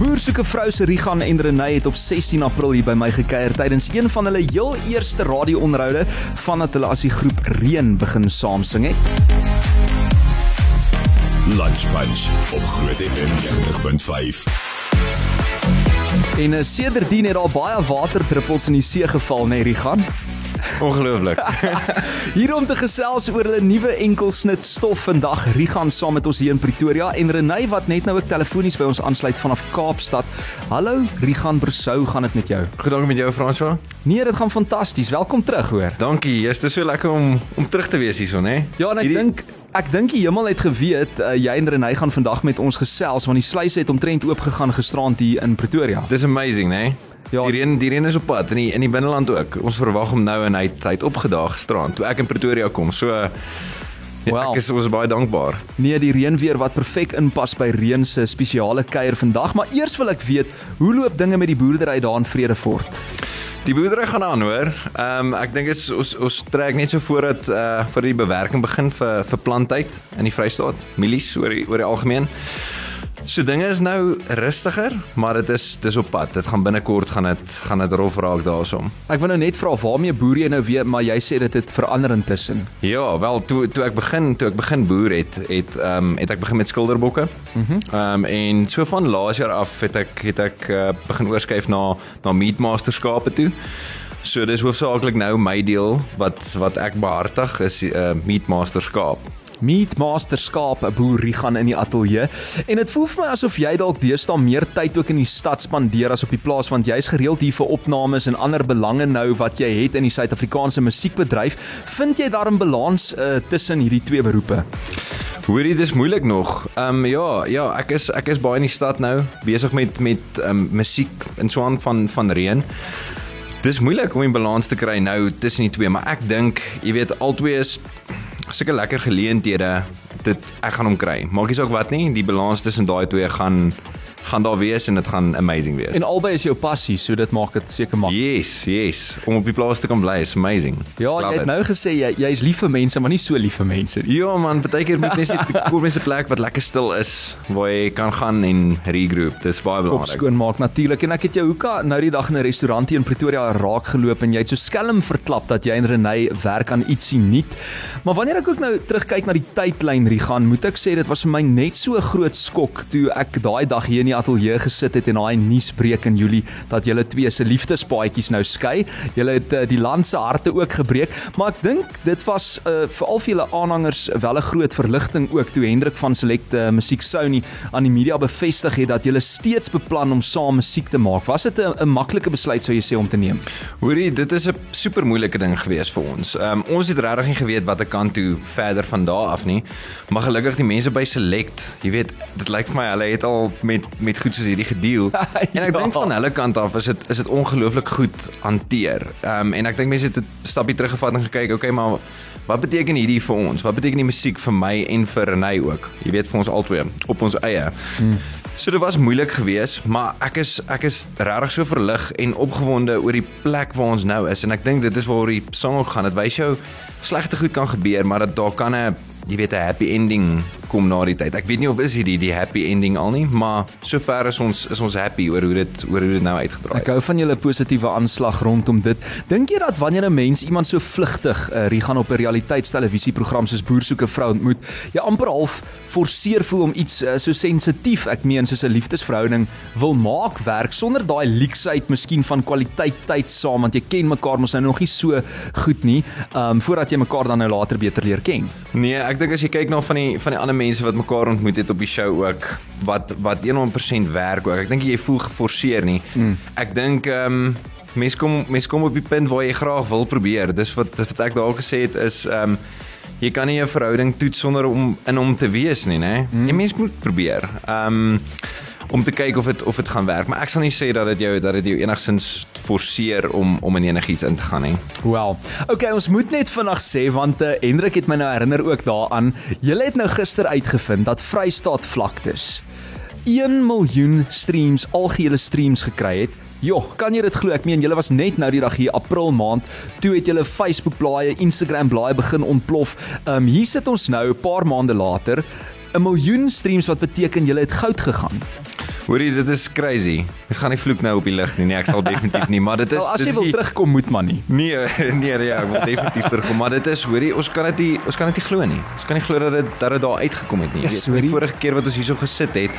Boersoeke vrou se Rigan en Renay het op 16 April hier by my gekuier tydens een van hulle heel eerste radio-onderhoude vandat hulle as die groep Reën begin saam sing het. Lunch Punch op Groot FM 90.5. En uh, sedertdien het daar baie waterdruppels in die see geval, nê, nee, Rigan? Ongelooflik. hier om te gesels oor hulle nuwe enkelsnit stof vandag Rigan saam met ons hier in Pretoria en Renay wat net nou ook telefonies by ons aansluit vanaf Kaapstad. Hallo Rigan Brosou, gaan dit met jou? Goed dankie met jou François. Nee, dit gaan fantasties. Welkom terug hoor. Dankie. Dit is so lekker om om terug te wees hierson, hè. Ja, en ek Hierdie... dink Ek dink die hemel het geweet uh, jy en Renay gaan vandag met ons gesels want die sluise het omtrent oop gegaan gisterand hier in Pretoria. Dis amazing, né? Nee? Ja, die reën die reën is op pad in die in die binneland ook. Ons verwag hom nou en hy het, hy het opgedaag gisterand toe ek in Pretoria kom. So ja, Well, ek is ons baie dankbaar. Nee, die reënweer wat perfek inpas by reën se spesiale kuier vandag, maar eers wil ek weet, hoe loop dinge met die boerdery daar in Vredefort? Die boerdery gaan aan, hoor. Ehm um, ek dink is ons ons trek net so voordat eh uh, vir die bewerking begin vir vir plantyd in die Vrystaat, mielies oor die, oor die algemeen. So dinge is nou rustiger, maar dit is dis op pad. Dit gaan binnekort gaan dit gaan dit rof raak daarsoom. Ek wil nou net vra waarmee boer jy nou weer, maar jy sê dit het verander intussen. Ja, wel toe toe ek begin, toe ek begin boer het, het ehm um, het ek begin met skilderbokke. Mhm. Mm ehm um, en so van laas jaar af het ek het ek uh, begin oorskuif na na meatmaster skape toe. So dis hoofsaaklik nou my deel wat wat ek behartig is 'n uh, meatmaster skaap. 'n boer Rigan in die ateljee en dit voel vir my asof jy dalk deesdae meer tyd ook in die stad spandeer as op die plaas want jy's gereeld hier vir opnames en ander belange nou wat jy het in die Suid-Afrikaanse musiekbedryf. Vind jy daar 'n balans uh, tussen hierdie twee beroepe? Hoorie, dis moeilik nog. Ehm um, ja, ja, ek is ek is baie in die stad nou besig met met ehm um, musiek in swaan van van reën. Dis moeilik om 'n balans te kry nou tussen die twee, maar ek dink, jy weet, albei is sulke lekker geleenthede dit ek gaan hom kry. Maak nie saak wat nie, die balans tussen daai twee gaan gaan daar wees en dit gaan amazing wees. En albei is jou passie, so dit maak dit seker maak. Yes, yes. Om op die plaas te kan bly is amazing. Ja, Love jy het it. nou gesê jy jy's lief vir mense, maar nie so lief vir mense nie. Ja man, baie keer moet mens net kom mens 'n plek wat lekker stil is waar jy kan gaan en regroup. Dis baie belangrik. Op skoon maak natuurlik en ek het jou hoeka nou die dag in 'n restaurant hier in Pretoria raak geloop en jy het so skelm verklap dat jy en Renay werk aan ietsie nuut. Maar wanneer ek ook nou terugkyk na die tydlyn Rigan, moet ek sê dit was vir my net so 'n groot skok toe ek daai dag hier in die ateljee gesit het en daai nuus breek in Julie dat julle twee se liefdespaadjies nou skei. Julle het uh, die land se harte ook gebreek, maar ek dink dit was uh, vir al vir julle aanhangers wel 'n groot verligting ook toe Hendrik van Select uh, Musiek Sony aan die media bevestig het dat julle steeds beplan om saam musiek te maak. Was dit 'n maklike besluit sou jy sê om te neem? Hoorie, dit is 'n super moeilike ding gewees vir ons. Um, ons het regtig nie geweet watter kant toe verder van daar af nie. Maar gelukkig die mense by Select, jy weet, dit lyk vir my hulle het al met met goed soos hierdie gedeel. en ek ja. dink van hulle kant af is dit is dit ongelooflik goed hanteer. Ehm um, en ek dink mense het 'n stapie teruggevat en gekyk, okay, maar wat beteken hierdie vir ons? Wat beteken die musiek vir my en vir Renay ook? Jy weet vir ons albei op ons eie. Hmm. So dit was moeilik geweest, maar ek is ek is regtig so verlig en opgewonde oor die plek waar ons nou is en ek dink dit is waar die song gaan. Dit wys jou slegte goed kan gebeur, maar dat daar kan 'n jy weet 'n happy ending kom na die tyd. Ek weet nie of is hierdie die happy ending al nie, maar sover is ons is ons happy oor hoe dit oor hoe dit nou uitgedraai het. Ek hou van julle positiewe aanslag rondom dit. Dink jy dat wanneer 'n mens iemand so vlugtig uh, rie gaan op 'n realiteitstelevisieprogram soos Boer soek 'n vrou ontmoet, jy amper half forceer voel om iets uh, so sensitief, ek meen soos 'n liefdesverhouding wil maak werk sonder daai leksheid miskien van kwaliteit tyd saam want jy ken mekaar mos nou nog nie so goed nie, ehm um, voordat jy mekaar dan nou later beter leer ken. Nee, ek dink as jy kyk na van die van die ander mense wat mekaar ontmoet het op die show ook wat wat 100% werk ook. Ek dink jy voel geforseer nie. Mm. Ek dink ehm um, mense kom mense kom op die punt waar jy graag wil probeer. Dis wat wat ek daar gesê het is ehm um, jy kan nie 'n verhouding toets sonder om in hom te wees nie, né? Mm. Jy mens moet probeer. Ehm um, om te kyk of dit of dit gaan werk, maar ek sal nie sê dat dit jou dat dit jou enigstens forceer om om in enigiets in te gaan nie. Wel. Okay, ons moet net vinnig sê want uh, Hendrik het my nou herinner ook daaraan. Julle het nou gister uitgevind dat Vrystaat vlaktes 1 miljoen streams algehele streams gekry het. Jo, kan jy dit glo? Ek meen julle was net nou die dag hier April maand, toe het julle Facebook blaaie, Instagram blaaie begin ontplof. Ehm um, hier sit ons nou 'n paar maande later, 'n miljoen streams wat beteken julle het goud gegaan. Hoorie, dit is crazy. Ek gaan nie vloek nou op die lig nie. Nee, ek sal definitief nie, maar dit is Wel, as dit jy wil die- terugkom moet man nie. Nee, nee, nee, ek wil definitief terugkom, maar dit is hoorie, ons kan dit nie ons kan dit nie glo nie. Ons kan nie glo dat dit dat dit daar uitgekom het nie. Jy weet, die vorige keer wat ons hierso gesit het,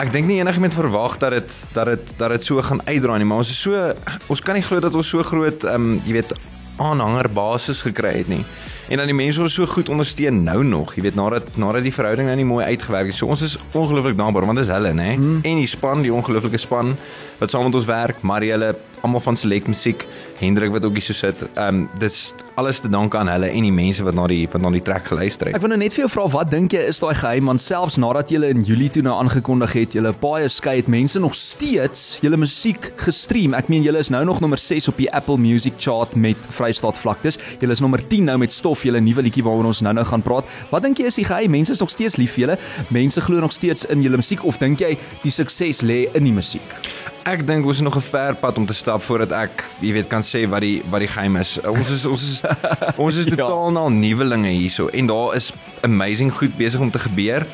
ek dink nie enigiemand verwag dat dit dat dit dat dit so gaan uitdraai nie, maar ons is so ons kan nie glo dat ons so groot ehm um, jy weet aanhanger basis gekry het nie. En dan die mense ons so goed ondersteun nou nog, jy weet nadat nadat die verhouding nou nie mooi uitgewerk het. So ons is ongelooflik dankbaar want dis hulle, nê. Mm. En die span, die ongelooflike span wat saam met ons werk, Marielle, almal van Select Musiek, Hendrik wat ook hier so sit. Ehm um, dis alles te danke aan hulle en die mense wat na die wat na die trek geluister het. Ek wil nou net vir jou vra wat dink jy is daai geheim want selfs nadat jy in Julie toe nou aangekondig het jy baie skei het mense nog steeds julle musiek gestream. Ek meen julle is nou nog nommer 6 op die Apple Music chart met Vrystaat vlaktes. Julle is nommer 10 nou met Stof, julle nuwe liedjie waaroor ons nou-nou gaan praat. Wat dink jy is die geheim? Mense is nog steeds lief vir julle. Mense glo nog steeds in julle musiek of dink jy die sukses lê in die musiek? Ek dink ons is nog 'n ver pad om te stap voordat ek, jy weet, kan sê wat die wat die geheim is. Ons is ons is ons is Ja. totaal nou nuwelinge hierso en daar is amazing goed besig om te gebeur.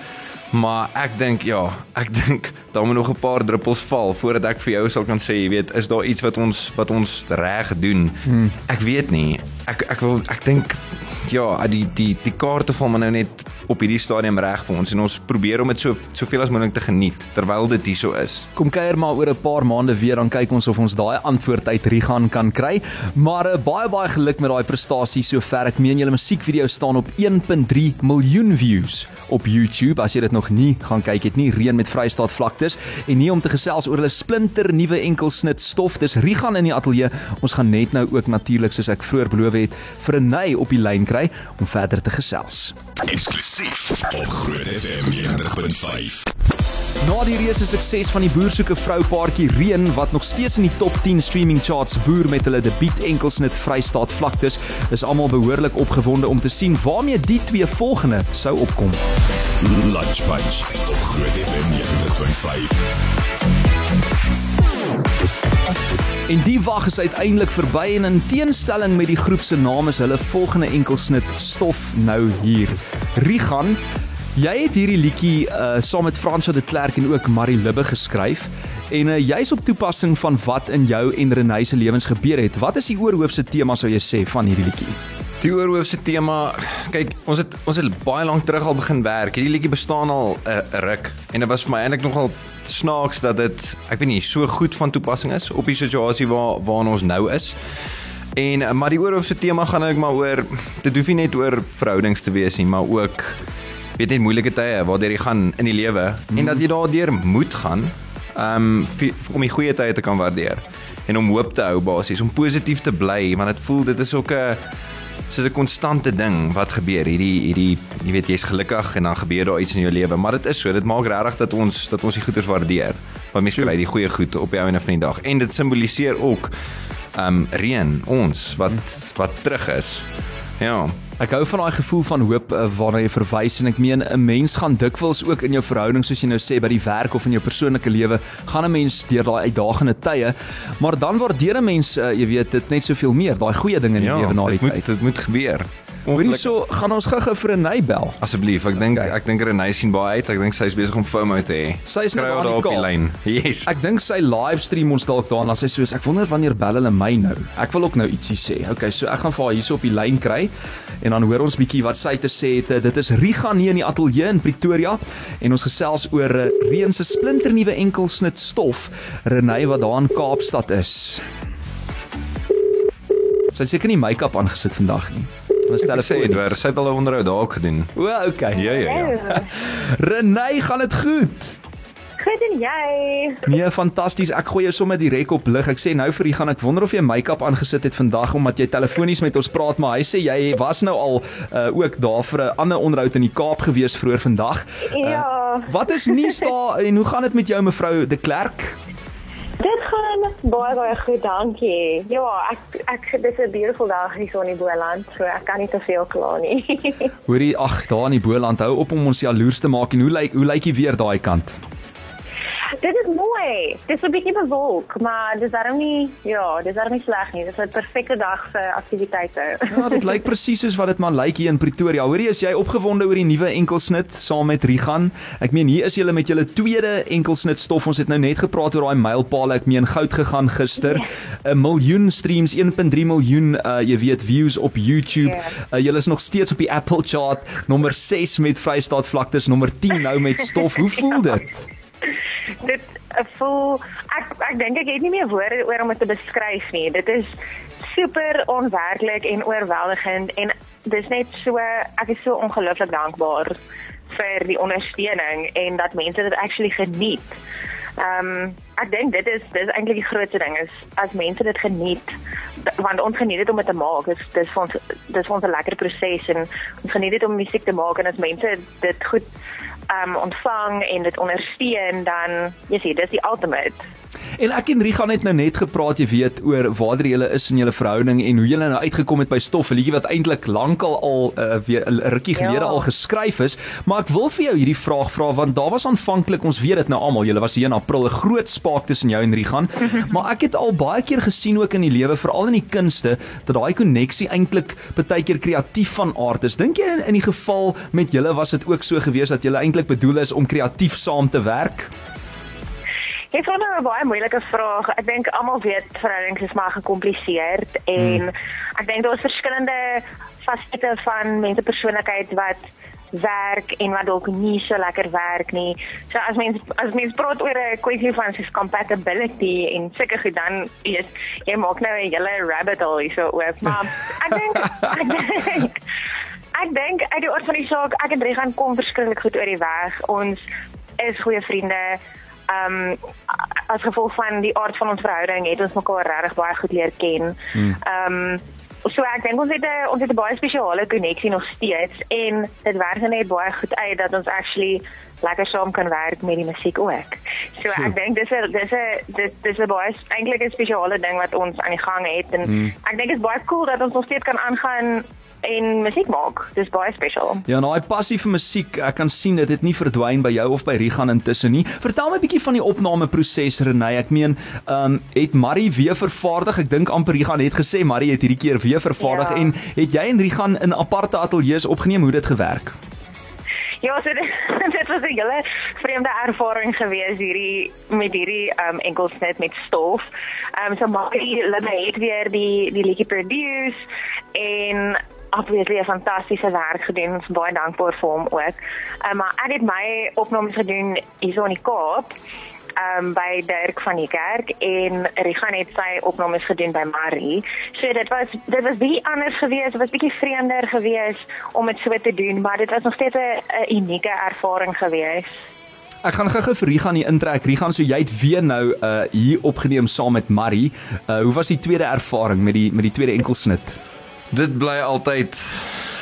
Maar ek dink ja, ek dink daar moet nog 'n paar druppels val voordat ek vir jou sal kan sê, jy weet, is daar iets wat ons wat ons reg doen. Hmm. Ek weet nie. Ek ek wil ek dink ja, die die die kaarte val maar nou net op hierdie stadium reg vir ons en ons probeer om dit so soveel as moontlik te geniet terwyl dit hierso is. Kom kuier maar oor 'n paar maande weer dan kyk ons of ons daai antwoord uit Rigan kan kry. Maar uh, baie baie geluk met daai prestasie sover. Ek meen julle musiekvideo staan op 1.3 miljoen views op YouTube. As jy dit nog nie gaan kyk het nie, reën met Vrystaat vlaktes en nie om te gesels oor hulle splinter nuwe enkelsnit stof. Dis Rigan in die ateljee. Ons gaan net nou ook natuurlik soos ek vroeër beloof het vir 'n ny op die lyn kry om verder te gesels. Eksklusief op Groot FM 90.5. Na die reuse sukses van die boer soeke vrou paartjie Reen wat nog steeds in die top 10 streaming charts boer met hulle debuut enkelsnit Vrystaat vlaktes, is almal behoorlik opgewonde om te sien waarmee die twee volgende sou opkom. Lunch Punch op Groot FM 90.5. En die wag is uiteindelik verby en in teenstelling met die groep se naam is hulle volgende enkelsnit stof nou hier. Rigan, jy het hierdie liedjie uh saam met Franswa de Klerk en ook Marie Libbe geskryf. En uh, jy's op toepassing van wat in jou en Renée se lewens gebeur het. Wat is die oorhoofse tema sou jy sê van hierdie liedjie? Die oorhoofse tema, kyk, ons het ons het baie lank terug al begin werk. Hierdie liedjie bestaan al 'n uh, ruk en dit was vir my eintlik nogal snaaks dat dit ek weet nie so goed van toepassing is op die situasie waar waarna ons nou is. En uh, maar die oorhoofse tema gaan eintlik maar oor dit hoef nie net oor verhoudings te wees nie, maar ook weet net moeilike tye waardeur jy gaan in die lewe mm. en dat jy daardeur moet gaan um vir, om die goeie tye te kan waardeer en om hoop te hou basies om positief te bly want dit voel dit is ook 'n soos 'n konstante ding wat gebeur. Hierdie hierdie jy weet jy's gelukkig en dan gebeur daar iets in jou lewe. Maar dit is so dit maak regtig dat ons dat ons die goeders waardeer. Want mense kry die goeie goed op die einde van die dag. En dit simboliseer ook um reën ons wat wat terug is. Ja Ek hou van daai gevoel van hoop uh, waarna jy verwys en ek meen 'n mens gaan dikwels ook in jou verhouding soos jy nou sê by die werk of in jou persoonlike lewe gaan 'n mens deur daai uitdagende tye maar dan waardeer 'n mens uh, jy weet dit net soveel meer daai goeie dinge in die ja lewe na die dit moet tyd. dit moet gebeur Hoorie so gaan ons gou-gou vir ny bel. Asseblief, ek dink Okay. ek dink Renée sien baie uit. Ek dink sy is besig om FOMO te hê. Sy is nou daar op die lyn. Yes. Ek dink sy livestream ons dalk daarna sy soos ek wonder wanneer bel hulle my nou. Ek wil ook nou ietsie sê. Okay, so ek gaan vir haar hierso op die lyn kry en dan hoor ons bietjie wat sy te sê het. Dit is Riga nie in die ateljee in Pretoria en ons gesels oor uh, Reën se splinternuwe enkelsnit stof Renée wat daar in Kaapstad is. Sy het seker nie make-up aangesit vandag nie. Stel Ek sê Edward, sy het al 'n onderhoud daar ook gedoen. O, okay. Ja ja ja. Renée, gaan dit goed? Goed en jy? Nee, fantasties. Ek gooi jou sommer direk op lig. Ek sê nou vir u gaan ek wonder of jy make-up aangesit het vandag omdat jy telefonies met ons praat, maar hy sê jy was nou al uh, ook daar vir 'n ander onderhoud in die Kaap gewees vroeër vandag. Ja. Wat is nuus daar en hoe gaan dit met jou mevrou De Klerk? Gaan baie baie goed, dankie. Ja, ek ek dis 'n beautiful dag hier so in die Boland, so ek kan nie te veel kla nie. Hoorie, ag, daar in die Boland hou op om ons jaloers te maak en hoe lyk hoe lyk die weer daai kant? Dit is mooi. Dit is 'n bietjie bewolk, maar dis darem nie, ja, dis darem nie sleg nie. Dis 'n perfekte dag vir aktiwiteite. Ja, dit lyk presies soos wat dit maar lyk hier in Pretoria. Hoorie, is jy opgewonde oor die nuwe enkelsnit saam met Rigan? Ek meen hier is julle met julle tweede enkelsnit stof. Ons het nou net gepraat oor daai mylpaale. Ek meen goud gegaan gister. 'n yeah. Miljoen streams, 1.3 miljoen uh jy weet views op YouTube. Yeah. Uh, julle is nog steeds op die Apple chart, nommer 6 met Vrystaat vlaktes, nommer 10 nou met stof. Hoe voel dit? Dit voel ek ek dink ek het nie meer woorde oor om dit te beskryf nie. Dit is super onwerklik en oorweldigend en dis net so ek is so ongelooflik dankbaar vir die ondersteuning en dat mense dit actually geniet. Ehm um, ek dink dit is dis eintlik die grootste ding is as mense dit geniet want ons geniet dit om dit te maak. Dis dis vir ons dis vir ons 'n lekker proses en ons geniet dit om musiek te maak en as mense dit goed um ontvang en dit ondersteun dan jy sien dis die ultimate En ek en Riga het nou net gepraat, jy weet, oor waar julle is in julle verhouding en hoe julle nou uitgekom het by stof, 'n liedjie wat eintlik lankal al uh, weer 'n rukkie gelede ja. al geskryf is, maar ek wil vir jou hierdie vraag vra want daar was aanvanklik, ons weet dit nou almal, julle was hier in April 'n groot spaak tussen jou en Riga, maar ek het al baie keer gesien ook in die lewe, veral in die kunste, dat daai koneksie eintlik baie keer kreatief van aard is. Dink jy in, in die geval met julle was dit ook so gewees dat julle eintlik bedoel is om kreatief saam te werk? Dit is nou 'n baie moeilike vraag. Ek dink almal weet verhoudings is maar gekompliseerd en hmm. ek dink daar is verskillende fasette van mense persoonlikheid wat werk en wat dalk nie so lekker werk nie. So as mens as mens praat oor 'n kwessie van sy compatibility en seker goed dan is jy maak nou 'n hele rabbit hole so oop. Maar ek dink ek dink uit die oor van die saak ek en Regan kom verskriklik goed oor die weg. Ons is goeie vriende ehm um, as gevolg van die aard van ons verhouding het ons mekaar regtig baie goed leer ken. Hmm. Ehm um, so ek dink ons het 'n ons het 'n baie spesiale koneksie nog steeds en dit werk net baie goed uit dat ons actually lekker saam kan werk met die musiek ook. So sure. ek dink dis 'n dis 'n dit dis 'n baie eintlik 'n spesiale ding wat ons aan die gang het en hmm. ek dink dit is baie cool dat ons nog steeds kan aangaan en musiek maak. Dis baie spesiaal. Ja, nou, daai passie vir musiek, ek kan sien dit het nie verdwyn by jou of by Rigan intussen nie. Vertel my 'n bietjie van die opnameproses Renay. Ek meen, ehm um, het Marie weer vervaardig? Ek dink amper Rigan het gesê Marie het hierdie keer weer vervaardig ja. en het jy en Rigan in aparte ateljee's opgeneem? Hoe dit gewerk? Ja, so dit, dit was 'n hele vreemde ervaring gewees hierdie met hierdie ehm um, enkelsnit met stof. Um, so Marie het weer die die liedjie produce en obviously 'n fantastiese werk gedoen. Ons is baie dankbaar vir hom ook. Um, maar ek het my opnames gedoen hier in die Kaap. Um by Dirk van die kerk en Rigan het sy opnames gedoen by Marie. So dit was dit was baie anders geweest, was bietjie vreemder geweest om dit so te doen, maar dit was nog steeds 'n unieke ervaring geweest. Ek gaan gou-gou vir Rigan hier intrek. Rigan, so jy het weer nou uh hier opgeneem saam met Marie. Uh hoe was die tweede ervaring met die met die tweede enkelsnit? Dit bly altyd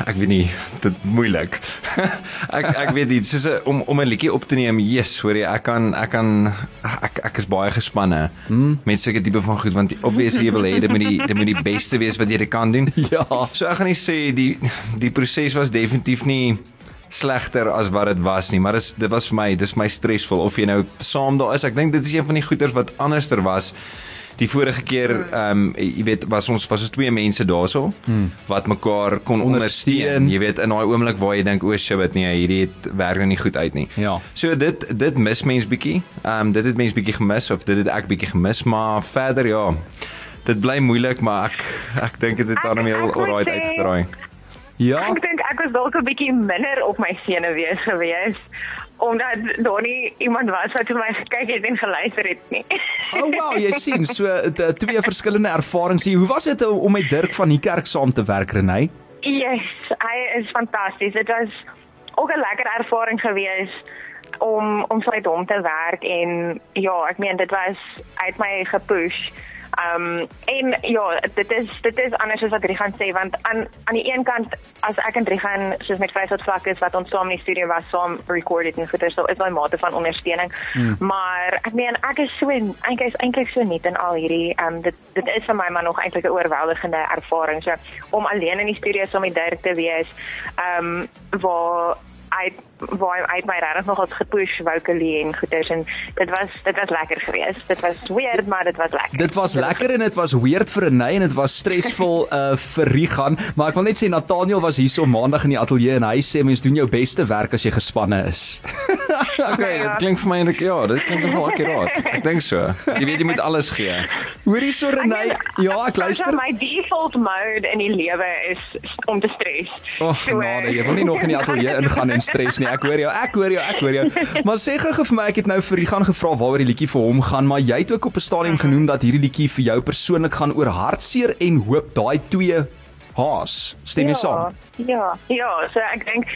ek weet nie dit moeilik. ek ek weet dit soos om om 'n liedjie op te neem. Yes, hoor jy, ek kan ek kan ek ek is baie gespanne hmm? met seker tipe van goed want obviously jy wil hê dit moet die dit moet die beste wees wat jy kan doen. Ja. So ek gaan nie sê die die proses was definitief nie slegter as wat dit was nie, maar dit dit was vir my, dis my stresvol of jy nou saam daar is. Ek dink dit is een van die goeters wat anderster was die vorige keer ehm um, jy weet was ons was ons twee mense daarso hmm. wat mekaar kon ondersteun. Jy weet in daai oomblik waar jy dink o, shit, nee, hierdie het werk nou nie goed uit nie. Ja. So dit dit mis mens bietjie. Ehm um, dit het mens bietjie gemis of dit het ek bietjie gemis, maar verder ja. Dit bly moeilik, maar ek ek dink dit het daarom heel alright uitgedraai. Ja. Ek dink ek was dalk 'n bietjie minder op my senuwees gewees omdat daar nie iemand was wat vir my gekyk het en geluister het nie. Oh, wow, jy sien so twee verskillende ervarings hier. Hoe was dit om met Dirk van die kerk saam te werk, Renay? Yes, hy is fantasties. Dit was ook 'n lekker ervaring geweest om om saam met hom te werk en ja, ek meen dit was uit my gepush. Ehm um, en ja, dit is dit is anders as wat Rigan sê want aan aan die een kant as ek en Rigan soos met Vryheid vlak is wat ons saam in die studio was, saam recorded en goeie so is daai mate van ondersteuning. Hmm. Maar ek meen ek is so eintlik is eintlik so net in al hierdie ehm um, dit dit is vir my maar nog eintlik 'n oorweldigende ervaring so om alleen in die studio saam met Dirk te wees. Ehm um, waar uit waar uit my regtig nog het gepush vocally en goeders en dit was dit was lekker geweest. Dit was weird, maar dit was lekker. Dit was lekker en dit was weird vir Renay en dit was stresvol uh vir Rigan, maar ek wil net sê Nathaniel was hier so maandag in die ateljee en hy sê mens doen jou beste werk as jy gespanne is. Okay, dit klink vir my eintlik ja, dit klink nogal akkuraat. Ek dink so. Jy weet jy moet alles gee. Hoorie so Renay, ja, ek luister. My default mode in die lewe is om te stres. Ag, So, genade, jy wil nie nog in die ateljee ingaan en stres nie. Ek hoor jou, ek hoor jou, ek hoor jou. Maar sê gou vir my, ek het nou vir Rigan gevra waaroor die liedjie vir hom gaan, maar jy het ook op 'n stadium genoem dat hierdie liedjie vir jou persoonlik gaan oor hartseer en hoop, daai twee haas. Stem jy saam? Ja, ja, so ek dink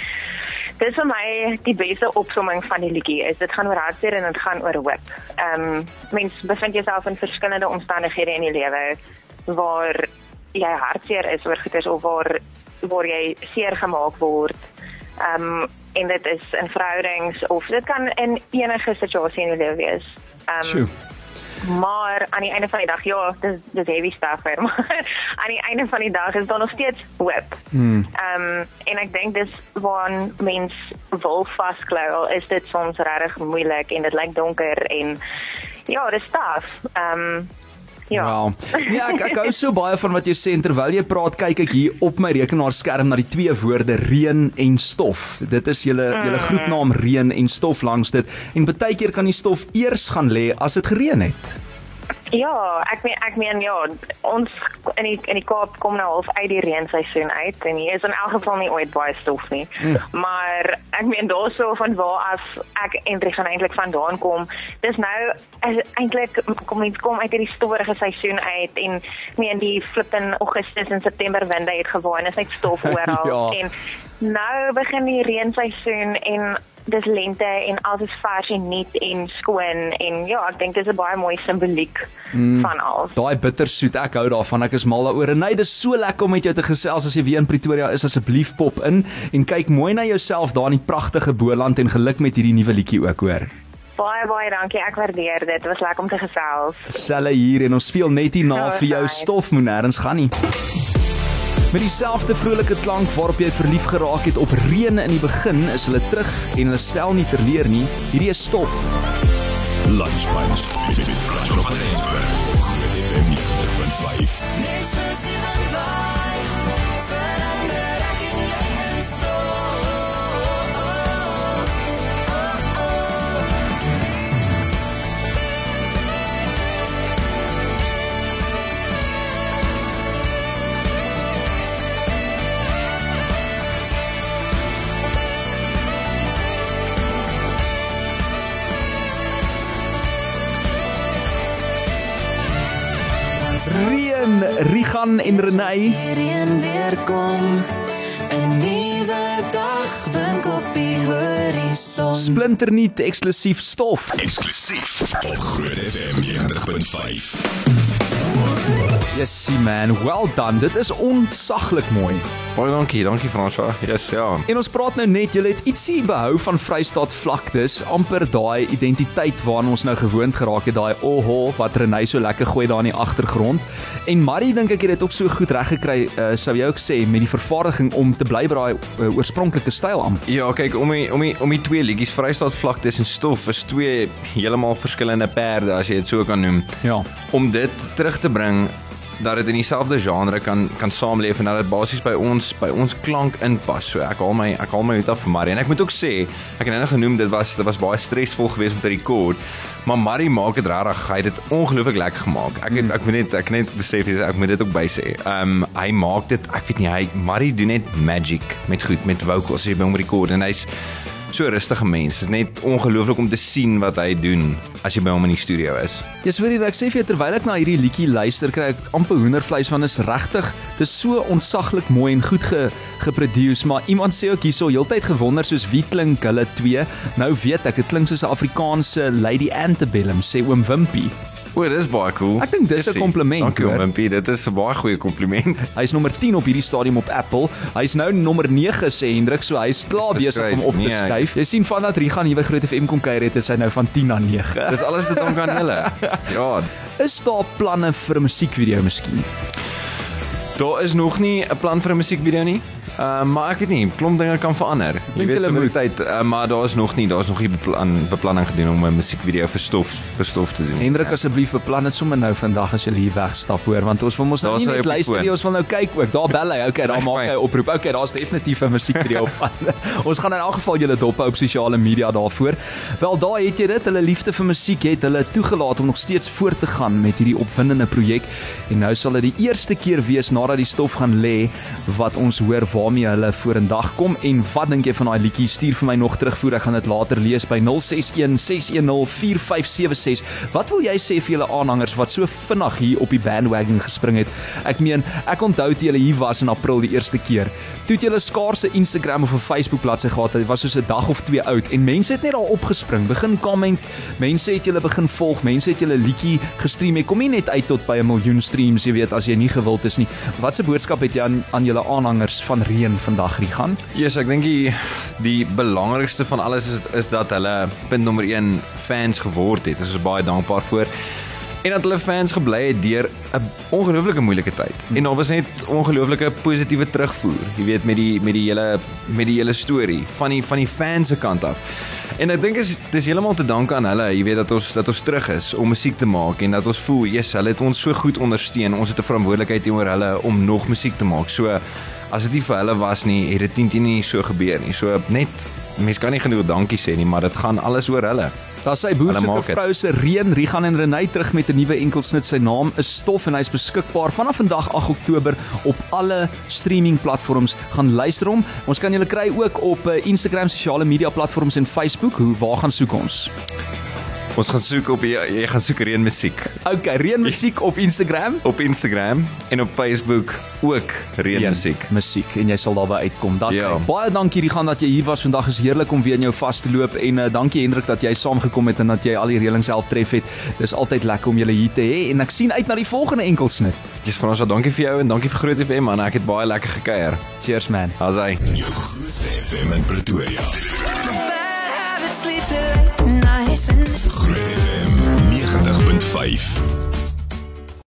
dis vir my die beste opsomming van die liedjie is dit gaan oor hartseer en dit gaan oor hoop. Ehm um, mens bevind jouself in verskillende omstandighede in die lewe waar jy hartseer is oor goeders of waar waar jy seer gemaak word. Ehm um, en dit is in verhoudings of dit kan in enige situasie in die lewe wees. Ehm Sjoe. Maar aan die einde van die dag, ja, dis dis heavy stuff hoor, maar aan die einde van die dag is daar nog steeds hoop. Hmm. Ehm um, en ek dink dis waar mens wil vasklou, al is dit soms regtig moeilik en dit lyk donker en ja, dis taaf. Ehm um, ja. Wow. Nee, ek ek hou so baie van wat jy sê en terwyl jy praat, kyk ek hier op my rekenaarskerm na die twee woorde reën en stof. Dit is julle julle groepnaam reën en stof langs dit en baie keer kan die stof eers gaan lê as dit gereën het. Ja, ek meen ek meen ja, ons in die in die Kaap kom nou half uit die reenseisoen uit en hier is in elk geval nie ooit baie stof nie. Mm. Maar ek meen daarso van waar af ek eintlik gaan eintlik vandaan kom. Dis nou eintlik kom mens kom uit hierdie storige seisoen uit en meen die flippin Augustus en September winde het gewaai en is net stof oral Ja. en nou begin die reenseisoen en dis lente en alles is vars en nuut en skoon en ja, ek dink dis 'n baie mooi simboliek mm. van alles. Daai bittersoet, ek hou daarvan. Ek is mal daaroor. Nee, dis so lekker om met jou te gesels as jy weer in Pretoria is. Asseblief pop in en kyk mooi na jouself daar in die pragtige Boland en geluk met hierdie nuwe liedjie ook, hoor. Baie baie dankie. Ek waardeer dit. Dit was lekker om te gesels. Selle hier en ons speel net hierna Oh, vir jou nice. stof moet nêrens gaan nie. Met dieselfde vrolike klank waarop jy verlief geraak het op reën in die begin, is hulle terug en hulle stel nie terleer nie. Hierdie is stof. Lunch Punch. Dit is Flash op Rensburg. FM 90.5. Reën, Rigan en Renay. Reën weer kom 'n nuwe dag wink op die horison. Splinternuut eksklusief stof. Eksklusief op Groot FM 90.5. Yes, man. Well done. Dit is onsaglik mooi. Baie dankie, dankie François. Yes, ja. En ons praat nou net, julle het ietsie behou van Vrystaat vlaktes, amper daai identiteit waarna ons nou gewoond geraak het, daai oho wat Renay so lekker gooi daar in die agtergrond. En Marie dink ek het dit ook so goed reg gekry, uh, sou jy ook sê met die vervaardiging om te bly by daai uh, oorspronklike styl aan. Ja, kyk, om die, om die, om die twee liedjies Vrystaat vlaktes en stof is twee heeltemal verskillende perde as jy dit so kan noem. Ja. Om dit terug te bring dat dit in dieselfde genre kan kan saamleef en dat dit basies by ons by ons klank inpas. So ek haal my ek haal my uit af vir Marie en ek moet ook sê, ek het nou genoem dit was dit was baie stresvol geweest om te rekord. Maar Marie maak dit regtig, hy het dit ongelooflik lekker gemaak. Ek het, ek moet net ek net besef dis ek moet dit ook by sê. Ehm um, hy maak dit, ek weet nie, hy Marie doen net magic met goed met vocals as jy by hom rekord en hy's so rustige mens. Dit is net ongelooflik om te sien wat hy doen as jy by hom in die studio is. Jy sê ek sê vir jou terwyl ek na hierdie liedjie luister, kry ek amper hoendervleis van is regtig, dis so ontsaglik mooi en goed ge geproduce, maar iemand sê ook hierso heeltyd gewonder soos wie klink hulle twee. Nou weet ek, dit klink soos 'n Afrikaanse Lady Antebellum, sê oom Wimpie. O, dis baie cool. Ek dink dis 'n kompliment, Dankie Wimpie, dit is 'n baie goeie kompliment. Hy's nommer 10 op hierdie stadium op Apple. Hy's nou nommer 9 sê Hendrik, so hy's klaar besig om op te Nee, skuif. Jy sien vandat Rigan nuwe Groot FM kom kuier het, is hy nou van 10 na 9. Dis alles te dank aan julle. Ja, Is daar planne vir 'n musiekvideo miskien? Daar is nog nie 'n plan vir 'n musiekvideo nie. Uh, maar ek weet nie, klomp dinge kan verander. Jy weet hulle so met moet. die tyd, uh, maar daar's nog nie, daar's nog nie beplan, beplanning gedoen om 'n musiekvideo vir stof vir stof te doen. Hendrik asseblief beplan dit sommer nou vandag as jy hier wegstap hoor want ons wil mos nou Daar nie sal net luister nie ons wil nou kyk ook daar bel hy okay daar maak hy 'n oproep okay daar's definitief 'n musiekvideo op pad. ons gaan in elk geval julle dop hou op sosiale media daarvoor wel daar het jy dit hulle liefde vir musiek het hulle toegelaat om nog steeds voort te gaan met hierdie opwindende projek en nou sal dit die eerste keer wees nadat die stof gaan lê wat ons hoor waarmee hulle vorendag kom. En wat dink jy van daai liedjie? Stuur vir my nog terugvoer. Ek gaan dit later lees by 061 610 4576 wat wil jy sê vir julle aanhangers wat so vinnig hier op die bandwagon gespring het? Ek meen ek onthou toe julle hier was in april die eerste keer toe het julle skaars 'n Instagram of 'n Facebook bladsy gehad. Dit was soos 'n dag of twee oud en mense het net daar opgespring. Begin comment. Mense het julle begin volg. Mense het julle liedjie gestream. Jy kom nie net uit tot by 'n miljoen streams jy weet as jy nie gewild is nie wat se boodskap het jy aan aan julle aanhangers van Reën vandag Rigan Yes, ek dink die die belangrikste van alles is is dat hulle punt nommer 1 fans geword het. Ons is baie dankbaar voor. En dat hulle fans gebly het deur 'n ongelooflike moeilike tyd. En daar was net ongelooflike positiewe terugvoer, jy weet met die met die hele met die hele storie van die van die fans se kant af. En ek dink is dis heeltemal te danke aan hulle, jy weet dat ons dat ons terug is om musiek te maak en dat ons voel, yes, hulle het ons so goed ondersteun. Ons het 'n verantwoordelikheid teenoor hulle om nog musiek te maak. So as dit nie vir hulle was nie, het dit nie, nie so gebeur nie. So net mense kan nie genoeg dankie sê nie, maar dit gaan alles oor hulle. Daar sy boer se vrou se Reën, Rigan en Renay terug met 'n nuwe enkelsnit. Sy naam is Stof en hy's beskikbaar vanaf vandag 8 Oktober op alle streaming platforms. Gaan luister hom. Ons kan julle kry ook op eh, Instagram, sosiale media platforms en Facebook. Hoe waar gaan soek ons? Ons gaan soek op jy, jy gaan soek Reën musiek Okay, Reën musiek op Instagram. op Instagram en op Facebook ook Reën musiek. musiek en jy sal daarby uitkom. Daar's Ja. ja. baie dankie Rigan dat jy hier was vandag. Is heerlik om weer in jou vas te loop en uh, dankie Hendrik dat jy saamgekom het en dat jy al die reëlings self tref het. Dis altyd lekker om julle hier te hê en ek sien uit na die volgende enkelsnit. Dis van ons al dankie vir jou en dankie vir Groot FM man. Ek het baie lekker gekuier. Cheers man. Jou groot FM in Pretoria. Bad habits lead to late and Groot FM 90.5.